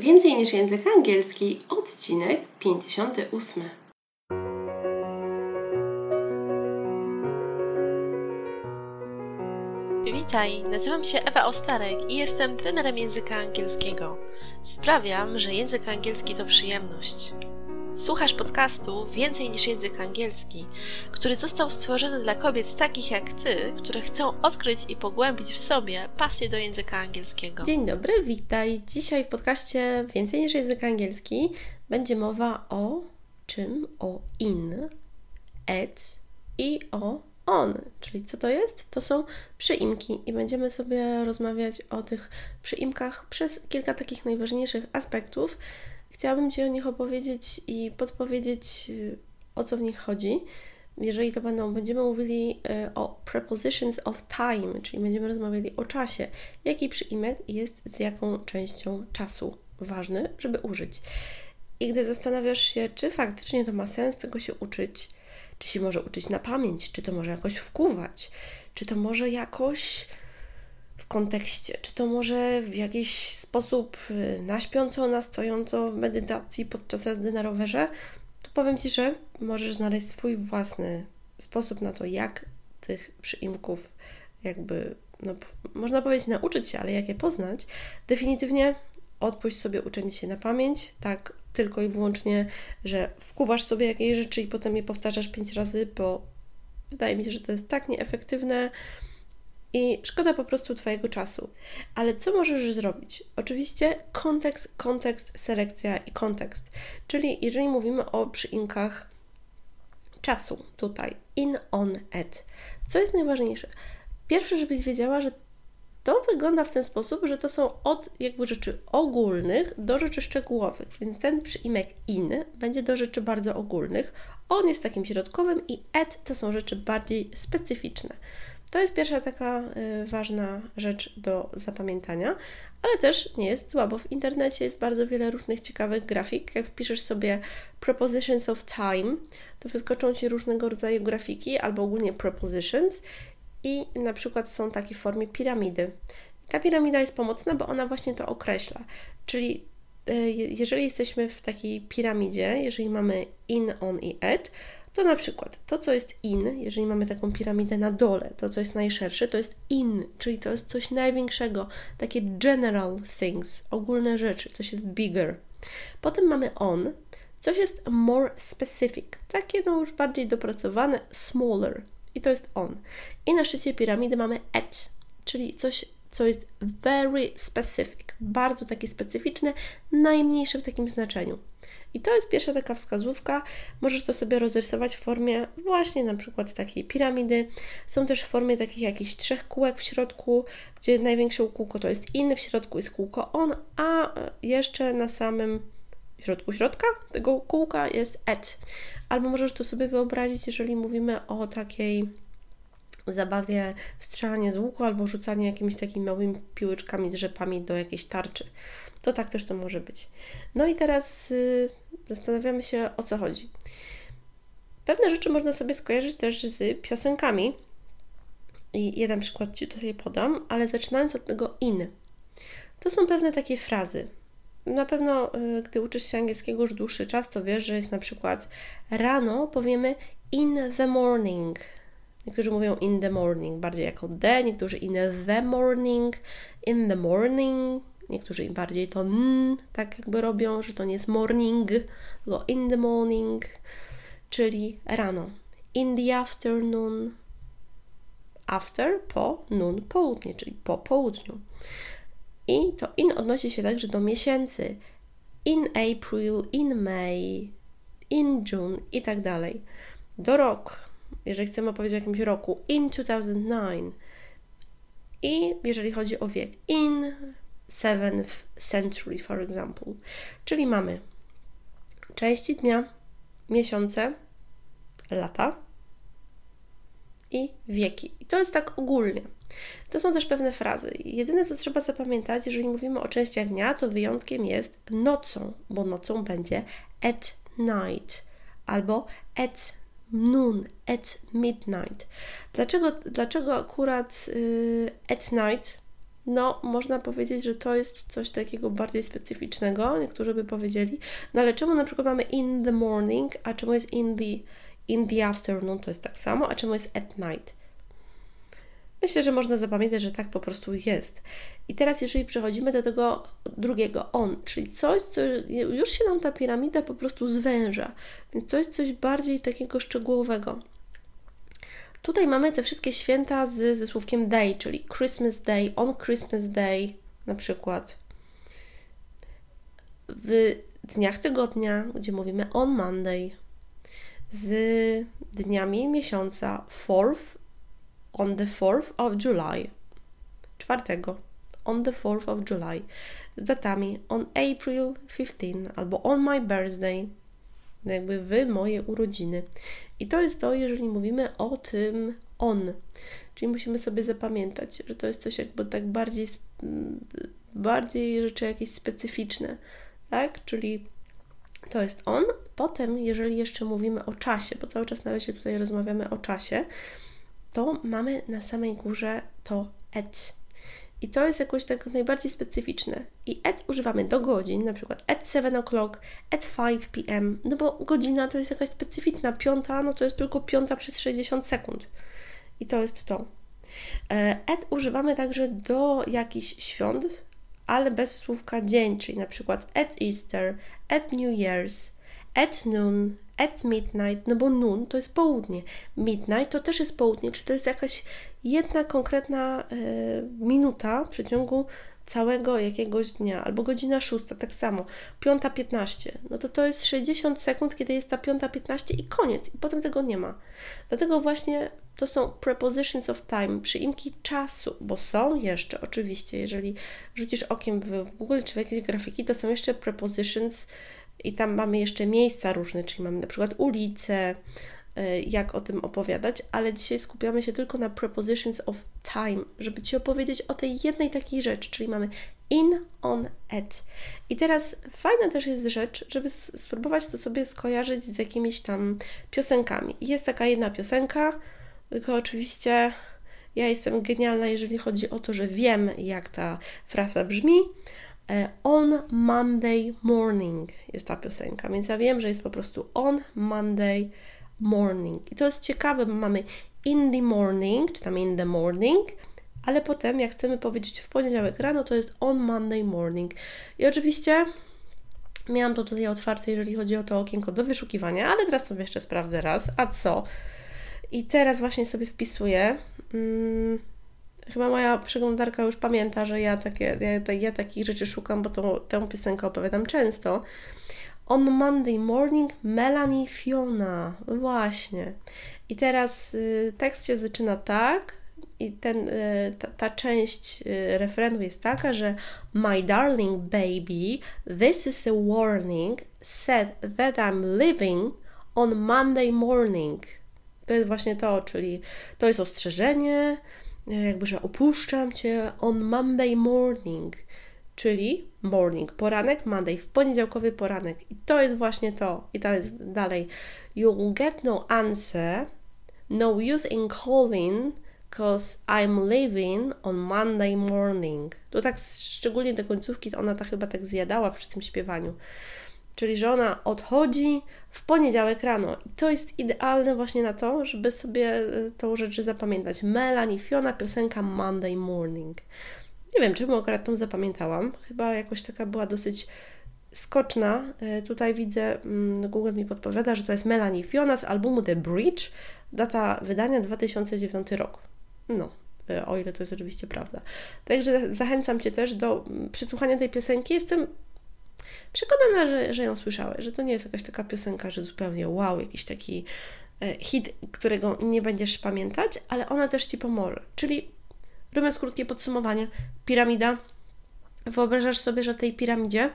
Więcej niż język angielski, odcinek 58. Witaj, nazywam się Ewa Ostarek i jestem trenerem języka angielskiego. Sprawiam, że język angielski to przyjemność. Słuchasz podcastu Więcej niż język angielski, który został stworzony dla kobiet takich jak ty, które chcą odkryć i pogłębić w sobie pasję do języka angielskiego. Dzień dobry, witaj. Dzisiaj w podcaście Więcej niż język angielski będzie mowa o czym? O in, et i o on. Czyli co to jest? To są przyimki i będziemy sobie rozmawiać o tych przyimkach przez kilka takich najważniejszych aspektów, Chciałabym Ci o nich opowiedzieć i podpowiedzieć, y, o co w nich chodzi. Jeżeli to będą, będziemy mówili y, o prepositions of time, czyli będziemy rozmawiali o czasie, jaki przyimek jest z jaką częścią czasu ważny, żeby użyć. I gdy zastanawiasz się, czy faktycznie to ma sens tego się uczyć, czy się może uczyć na pamięć, czy to może jakoś wkuwać, czy to może jakoś w kontekście, czy to może w jakiś sposób y, na śpiąco, na stojąco w medytacji podczas jazdy na rowerze, to powiem Ci, że możesz znaleźć swój własny sposób na to, jak tych przyimków jakby, no, można powiedzieć nauczyć się, ale jak je poznać, definitywnie odpuść sobie uczenie się na pamięć, tak tylko i wyłącznie, że wkuwasz sobie jakieś rzeczy i potem je powtarzasz pięć razy, bo wydaje mi się, że to jest tak nieefektywne, i szkoda po prostu Twojego czasu. Ale co możesz zrobić? Oczywiście kontekst, kontekst, selekcja i kontekst. Czyli jeżeli mówimy o przyinkach czasu tutaj, in, on, at. Co jest najważniejsze? Pierwsze, żebyś wiedziała, że to wygląda w ten sposób, że to są od jakby rzeczy ogólnych do rzeczy szczegółowych, więc ten przyimek in będzie do rzeczy bardzo ogólnych, on jest takim środkowym i at to są rzeczy bardziej specyficzne. To jest pierwsza taka y, ważna rzecz do zapamiętania, ale też nie jest słabo. W internecie jest bardzo wiele różnych ciekawych grafik. Jak wpiszesz sobie prepositions of time, to wyskoczą Ci różnego rodzaju grafiki albo ogólnie prepositions i na przykład są takie w formie piramidy. Ta piramida jest pomocna, bo ona właśnie to określa. Czyli y, jeżeli jesteśmy w takiej piramidzie, jeżeli mamy in, on i at, to na przykład to, co jest in, jeżeli mamy taką piramidę na dole, to, co jest najszersze, to jest in, czyli to jest coś największego, takie general things, ogólne rzeczy, coś jest bigger. Potem mamy on, coś jest more specific, takie no już bardziej dopracowane, smaller, i to jest on. I na szczycie piramidy mamy at, czyli coś, co jest very specific, bardzo takie specyficzne, najmniejsze w takim znaczeniu. I to jest pierwsza taka wskazówka. Możesz to sobie rozrysować w formie właśnie na przykład takiej piramidy. Są też w formie takich jakichś trzech kółek w środku, gdzie największe kółko to jest in, w środku jest kółko on, a jeszcze na samym środku środka tego kółka jest at. Albo możesz to sobie wyobrazić, jeżeli mówimy o takiej zabawie w strzelanie z łuku albo rzucanie jakimiś takimi małymi piłeczkami z rzepami do jakiejś tarczy. To tak też to może być. No i teraz y, zastanawiamy się o co chodzi. Pewne rzeczy można sobie skojarzyć też z piosenkami. I jeden przykład Ci tutaj podam, ale zaczynając od tego in. To są pewne takie frazy. Na pewno, y, gdy uczysz się angielskiego już dłuższy czas, to wiesz, że jest na przykład rano powiemy in the morning. Niektórzy mówią in the morning, bardziej jako the, niektórzy in the morning, in the morning, Niektórzy im bardziej to n, tak jakby robią, że to nie jest morning, tylko in the morning, czyli rano. In the afternoon, after, po, noon, południe, czyli po południu. I to in odnosi się także do miesięcy. In April, in May, in June i tak dalej. Do rok, jeżeli chcemy powiedzieć o jakimś roku, in 2009. I jeżeli chodzi o wiek, in 7th century, for example. Czyli mamy części dnia, miesiące, lata i wieki. I to jest tak ogólnie. To są też pewne frazy. Jedyne, co trzeba zapamiętać, jeżeli mówimy o częściach dnia, to wyjątkiem jest nocą, bo nocą będzie at night albo at noon, at midnight. Dlaczego, dlaczego akurat y, at night no można powiedzieć, że to jest coś takiego bardziej specyficznego, niektórzy by powiedzieli. No ale czemu na przykład mamy in the morning, a czemu jest in the, in the afternoon, to jest tak samo, a czemu jest at night? Myślę, że można zapamiętać, że tak po prostu jest. I teraz, jeżeli przechodzimy do tego drugiego, on, czyli coś, co już się nam ta piramida po prostu zwęża, więc jest coś bardziej takiego szczegółowego. Tutaj mamy te wszystkie święta z, ze słówkiem day, czyli Christmas Day, on Christmas Day na przykład. W dniach tygodnia, gdzie mówimy on Monday, z dniami miesiąca, fourth, on the 4th of July, czwartego, on the 4th of July, z datami on April 15 albo on my birthday, jakby w moje urodziny. I to jest to, jeżeli mówimy o tym on. Czyli musimy sobie zapamiętać, że to jest coś jakby tak bardziej, bardziej rzeczy jakieś specyficzne, tak? Czyli to jest on. Potem, jeżeli jeszcze mówimy o czasie, bo cały czas na razie tutaj rozmawiamy o czasie, to mamy na samej górze to at. I to jest jakoś tak najbardziej specyficzne. I at używamy do godzin, na przykład at 7 o'clock, at 5 pm, no bo godzina to jest jakaś specyficzna. Piąta, no to jest tylko piąta przez 60 sekund. I to jest to. E, at używamy także do jakichś świąt, ale bez słówka dzień, czyli na przykład at Easter, at New Year's, at noon, at midnight, no bo noon to jest południe, midnight to też jest południe, czy to jest jakaś jedna konkretna y, minuta w przeciągu całego jakiegoś dnia, albo godzina szósta, tak samo, piąta piętnaście, no to to jest 60 sekund, kiedy jest ta piąta piętnaście i koniec, i potem tego nie ma. Dlatego właśnie to są prepositions of time, przyimki czasu, bo są jeszcze, oczywiście, jeżeli rzucisz okiem w, w Google czy w jakieś grafiki, to są jeszcze prepositions i tam mamy jeszcze miejsca różne, czyli mamy na przykład ulice, y, jak o tym opowiadać, ale dzisiaj skupiamy się tylko na prepositions of time, żeby Ci opowiedzieć o tej jednej takiej rzeczy, czyli mamy in, on, at. I teraz fajna też jest rzecz, żeby spróbować to sobie skojarzyć z jakimiś tam piosenkami. Jest taka jedna piosenka, tylko oczywiście ja jestem genialna, jeżeli chodzi o to, że wiem, jak ta fraza brzmi, on Monday Morning jest ta piosenka, więc ja wiem, że jest po prostu On Monday Morning. I to jest ciekawe, bo mamy in the morning, czy tam in the morning, ale potem, jak chcemy powiedzieć w poniedziałek rano, to jest on Monday morning. I oczywiście miałam to tutaj otwarte, jeżeli chodzi o to okienko do wyszukiwania, ale teraz sobie jeszcze sprawdzę raz. A co? I teraz właśnie sobie wpisuję. Hmm, Chyba moja przeglądarka już pamięta, że ja, takie, ja, ja takich rzeczy szukam, bo tę piosenkę opowiadam często. On Monday Morning Melanie Fiona. Właśnie. I teraz y, tekst się zaczyna tak, i ten, y, ta, ta, część y, refrenu jest taka, że My darling baby, this is a warning, said that I'm living on Monday morning. To jest właśnie to, czyli to jest ostrzeżenie, jakby, że opuszczam Cię on Monday morning, czyli morning, poranek, Monday, w poniedziałkowy poranek. I to jest właśnie to. I to jest dalej. You'll get no answer, no use in calling, cause I'm leaving on Monday morning. To tak szczególnie te końcówki, ona ta chyba tak zjadała przy tym śpiewaniu czyli że ona odchodzi w poniedziałek rano. I to jest idealne właśnie na to, żeby sobie e, tą rzecz zapamiętać. Melanie Fiona, piosenka Monday Morning. Nie wiem, czemu akurat tą zapamiętałam. Chyba jakoś taka była dosyć skoczna. E, tutaj widzę, mm, Google mi podpowiada, że to jest Melanie Fiona z albumu The Bridge, data wydania 2009 rok. No, e, o ile to jest oczywiście prawda. Także zachęcam Cię też do mm, przesłuchania tej piosenki. Jestem przekonana, że, że ją słyszałeś, że to nie jest jakaś taka piosenka, że zupełnie wow, jakiś taki e, hit, którego nie będziesz pamiętać, ale ona też Ci pomoże. Czyli robiąc krótkie podsumowanie, piramida, wyobrażasz sobie, że w tej piramidzie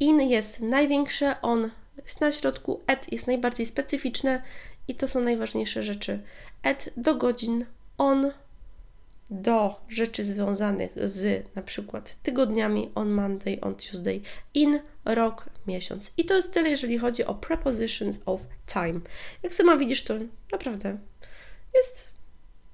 in jest największe, on jest na środku, et jest najbardziej specyficzne i to są najważniejsze rzeczy. Et do godzin, on do rzeczy związanych z na przykład tygodniami on Monday, on Tuesday, in, rok, miesiąc. I to jest tyle, jeżeli chodzi o prepositions of time. Jak sama widzisz, to naprawdę jest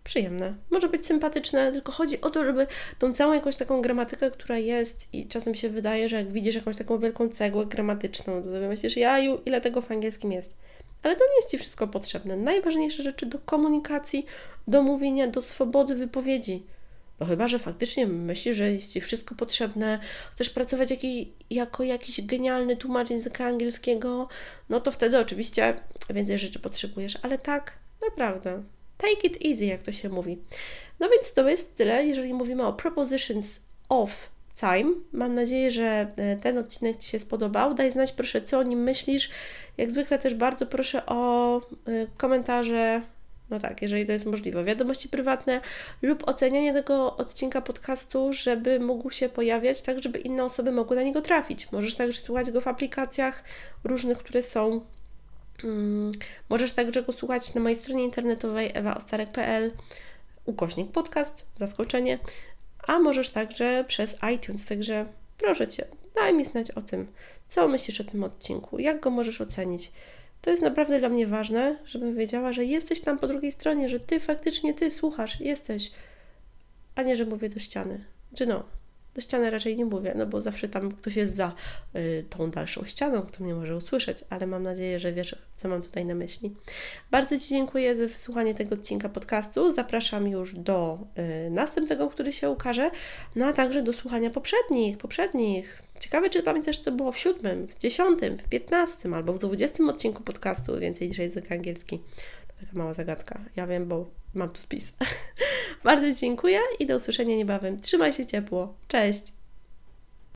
przyjemne, może być sympatyczne, tylko chodzi o to, żeby tą całą jakąś taką gramatykę, która jest i czasem się wydaje, że jak widzisz jakąś taką wielką cegłę gramatyczną, to myślisz, jaju, ile tego w angielskim jest. Ale to nie jest Ci wszystko potrzebne. Najważniejsze rzeczy do komunikacji, do mówienia, do swobody wypowiedzi. Bo chyba, że faktycznie myślisz, że jest Ci wszystko potrzebne, chcesz pracować jaki, jako jakiś genialny tłumacz języka angielskiego, no to wtedy oczywiście więcej rzeczy potrzebujesz. Ale tak, naprawdę, take it easy, jak to się mówi. No więc to jest tyle, jeżeli mówimy o prepositions of time. Mam nadzieję, że e, ten odcinek Ci się spodobał. Daj znać proszę, co o nim myślisz. Jak zwykle też bardzo proszę o e, komentarze no tak, jeżeli to jest możliwe. Wiadomości prywatne lub ocenianie tego odcinka podcastu, żeby mógł się pojawiać, tak żeby inne osoby mogły na niego trafić. Możesz także słuchać go w aplikacjach różnych, które są. Hmm, możesz także go słuchać na mojej stronie internetowej ewaostarek.pl ukośnik podcast, zaskoczenie, a możesz także przez iTunes. Także proszę Cię, daj mi znać o tym, co myślisz o tym odcinku, jak go możesz ocenić. To jest naprawdę dla mnie ważne, żebym wiedziała, że jesteś tam po drugiej stronie, że ty faktycznie ty słuchasz, jesteś, a nie, że mówię do ściany. Czy no, do ściany raczej nie mówię, no bo zawsze tam ktoś jest za y, tą dalszą ścianą, kto mnie może usłyszeć, ale mam nadzieję, że wiesz, co mam tutaj na myśli. Bardzo Ci dziękuję za wysłuchanie tego odcinka podcastu. Zapraszam już do y, następnego, który się ukaże, no a także do słuchania poprzednich, poprzednich. Ciekawe, czy pamiętasz, co było w siódmym, w dziesiątym, w piętnastym albo w dwudziestym odcinku podcastu Więcej niż język angielski. Taka mała zagadka. Ja wiem, bo mam tu spis. Bardzo dziękuję i do usłyszenia niebawem. Trzymaj się ciepło. Cześć!